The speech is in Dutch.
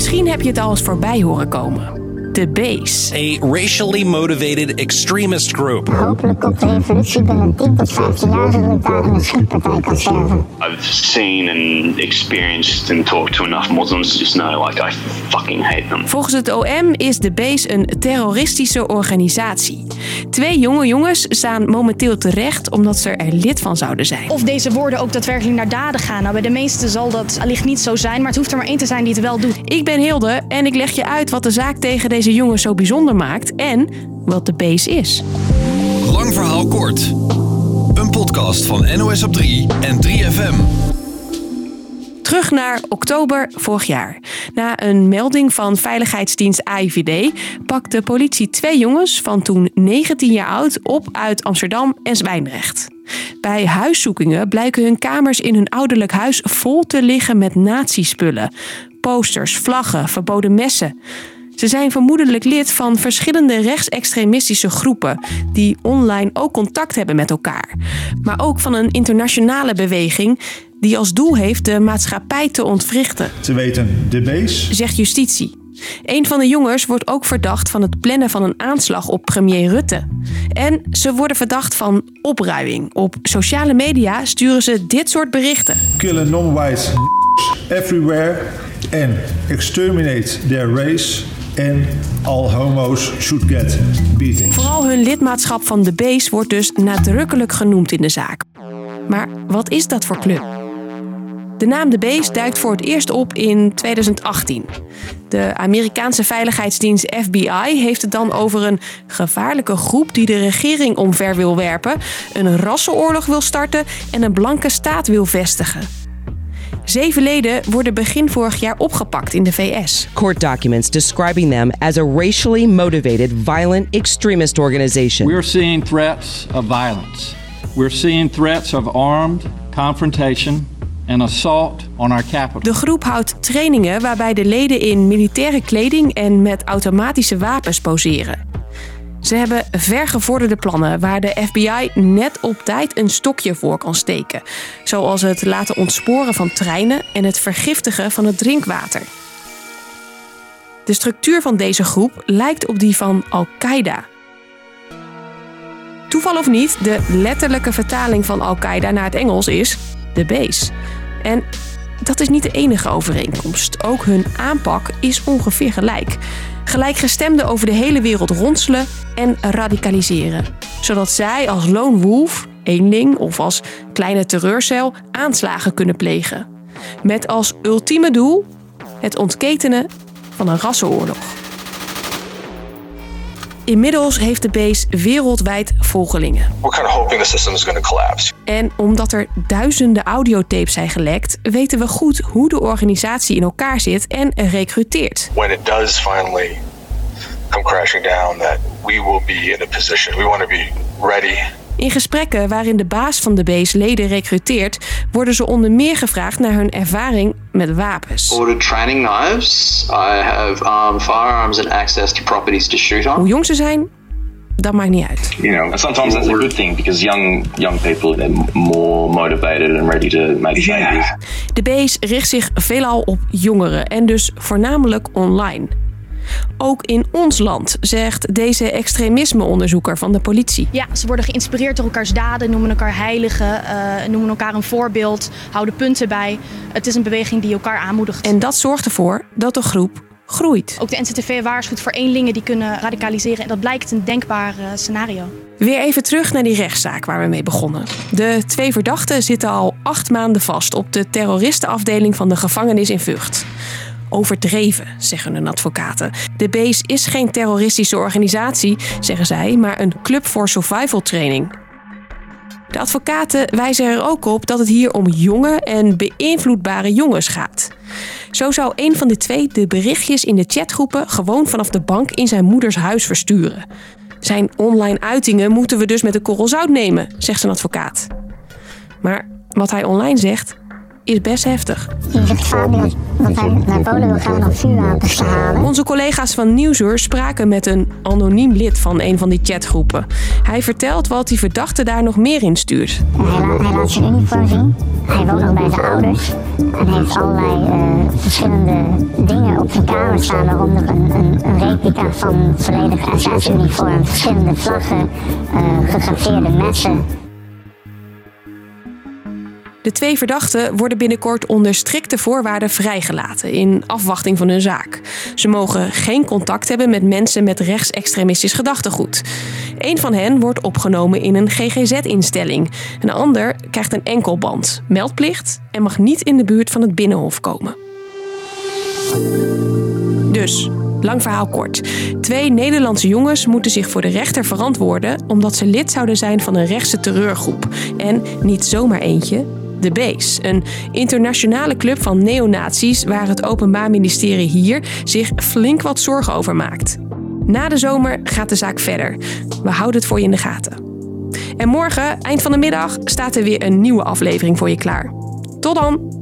Misschien heb je het al eens voorbij horen komen. De Base. A racially motivated extremist group. Hopelijk op de evolutie binnen 10 tot 15 jaar zodat ik daar een schietpartij kan sterven. I've seen and experienced and talked to enough Muslims to just know like I fucking hate them. Volgens het OM is de Base een terroristische organisatie. Twee jonge jongens staan momenteel terecht omdat ze er lid van zouden zijn. Of deze woorden ook daadwerkelijk naar daden gaan. Nou, bij de meesten zal dat allicht niet zo zijn, maar het hoeft er maar één te zijn die het wel doet. Ik ben Hilde en ik leg je uit wat de zaak tegen deze jongens zo bijzonder maakt en wat de Base is. Lang verhaal kort. Een podcast van NOS op 3 en 3FM. Terug naar oktober vorig jaar. Na een melding van veiligheidsdienst AIVD pakt de politie twee jongens van toen 19 jaar oud op uit Amsterdam en Zwijndrecht. Bij huiszoekingen blijken hun kamers in hun ouderlijk huis vol te liggen met nazispullen. Posters, vlaggen, verboden messen. Ze zijn vermoedelijk lid van verschillende rechtsextremistische groepen die online ook contact hebben met elkaar. Maar ook van een internationale beweging die als doel heeft de maatschappij te ontwrichten, Ze weten de base. zegt justitie. Een van de jongens wordt ook verdacht van het plannen van een aanslag op premier Rutte. En ze worden verdacht van opruiing. Op sociale media sturen ze dit soort berichten. Killen non-white everywhere. En exterminate their race. En all homo's should get beatings. Vooral hun lidmaatschap van de Base wordt dus nadrukkelijk genoemd in de zaak. Maar wat is dat voor club? De naam de Base duikt voor het eerst op in 2018. De Amerikaanse veiligheidsdienst FBI heeft het dan over een gevaarlijke groep die de regering omver wil werpen, een rassenoorlog wil starten en een blanke staat wil vestigen. Zeven leden worden begin vorig jaar opgepakt in de VS. court documents describing them as a racially motivated violent extremist organization. We're seeing threats of violence. We're seeing threats of armed confrontation and assault on our capital. De groep houdt trainingen waarbij de leden in militaire kleding en met automatische wapens poseren. Ze hebben vergevorderde plannen waar de FBI net op tijd een stokje voor kan steken. Zoals het laten ontsporen van treinen en het vergiftigen van het drinkwater. De structuur van deze groep lijkt op die van Al-Qaeda. Toeval of niet, de letterlijke vertaling van Al-Qaeda naar het Engels is de base. En dat is niet de enige overeenkomst. Ook hun aanpak is ongeveer gelijk. Gelijkgestemden over de hele wereld ronselen en radicaliseren. Zodat zij als lone wolf, eenling of als kleine terreurcel aanslagen kunnen plegen. Met als ultieme doel het ontketenen van een rassenoorlog. Inmiddels heeft de base wereldwijd volgelingen. We're kind of hoping the system is going to collapse. En omdat er duizenden audiotapes zijn gelekt, weten we goed hoe de organisatie in elkaar zit en recruteert. When it does finally come crashing down, that we will be in a position. We want to be ready. In gesprekken waarin de baas van de base leden recruteert, worden ze onder meer gevraagd naar hun ervaring met wapens. Ordered training knives. I have armed firearms and access to properties to shoot on. Hoe jong ze zijn, dat maakt niet uit. You know, sometimes that's a good thing because young young people they're more motivated and ready to make changes. De base richt zich veelal op jongeren en dus voornamelijk online. Ook in ons land, zegt deze extremismeonderzoeker van de politie. Ja, ze worden geïnspireerd door elkaars daden, noemen elkaar heiligen, eh, noemen elkaar een voorbeeld, houden punten bij. Het is een beweging die elkaar aanmoedigt. En dat zorgt ervoor dat de groep groeit. Ook de NCTV waarschuwt voor eenlingen die kunnen radicaliseren. En dat blijkt een denkbaar eh, scenario. Weer even terug naar die rechtszaak waar we mee begonnen. De twee verdachten zitten al acht maanden vast op de terroristenafdeling van de gevangenis in Vught. Overdreven, zeggen hun advocaten. De Base is geen terroristische organisatie, zeggen zij, maar een club voor survival training. De advocaten wijzen er ook op dat het hier om jonge en beïnvloedbare jongens gaat. Zo zou een van de twee de berichtjes in de chatgroepen gewoon vanaf de bank in zijn moeders huis versturen. Zijn online uitingen moeten we dus met een korrel zout nemen, zegt zijn advocaat. Maar wat hij online zegt, is best heftig. Je zegt vaak dat, dat hij naar Polen wil gaan om vuurwapens te halen. Onze collega's van Nieuwsuur spraken met een anoniem lid van een van die chatgroepen. Hij vertelt wat die verdachte daar nog meer in stuurt. Hij, laat, hij laat zijn uniform zien. Hij woont nog bij zijn ouders. En heeft allerlei uh, verschillende dingen op zijn kamer staan. Waaronder een, een, een replica van volledig SS-uniform. Verschillende vlaggen, uh, gegraveerde messen. De twee verdachten worden binnenkort onder strikte voorwaarden vrijgelaten in afwachting van hun zaak. Ze mogen geen contact hebben met mensen met rechtsextremistisch gedachtegoed. Een van hen wordt opgenomen in een GGZ-instelling. Een ander krijgt een enkelband, meldplicht en mag niet in de buurt van het binnenhof komen. Dus, lang verhaal kort. Twee Nederlandse jongens moeten zich voor de rechter verantwoorden omdat ze lid zouden zijn van een rechtse terreurgroep. En niet zomaar eentje, de Base, een internationale club van neonazies waar het Openbaar Ministerie hier zich flink wat zorgen over maakt. Na de zomer gaat de zaak verder. We houden het voor je in de gaten. En morgen, eind van de middag, staat er weer een nieuwe aflevering voor je klaar. Tot dan!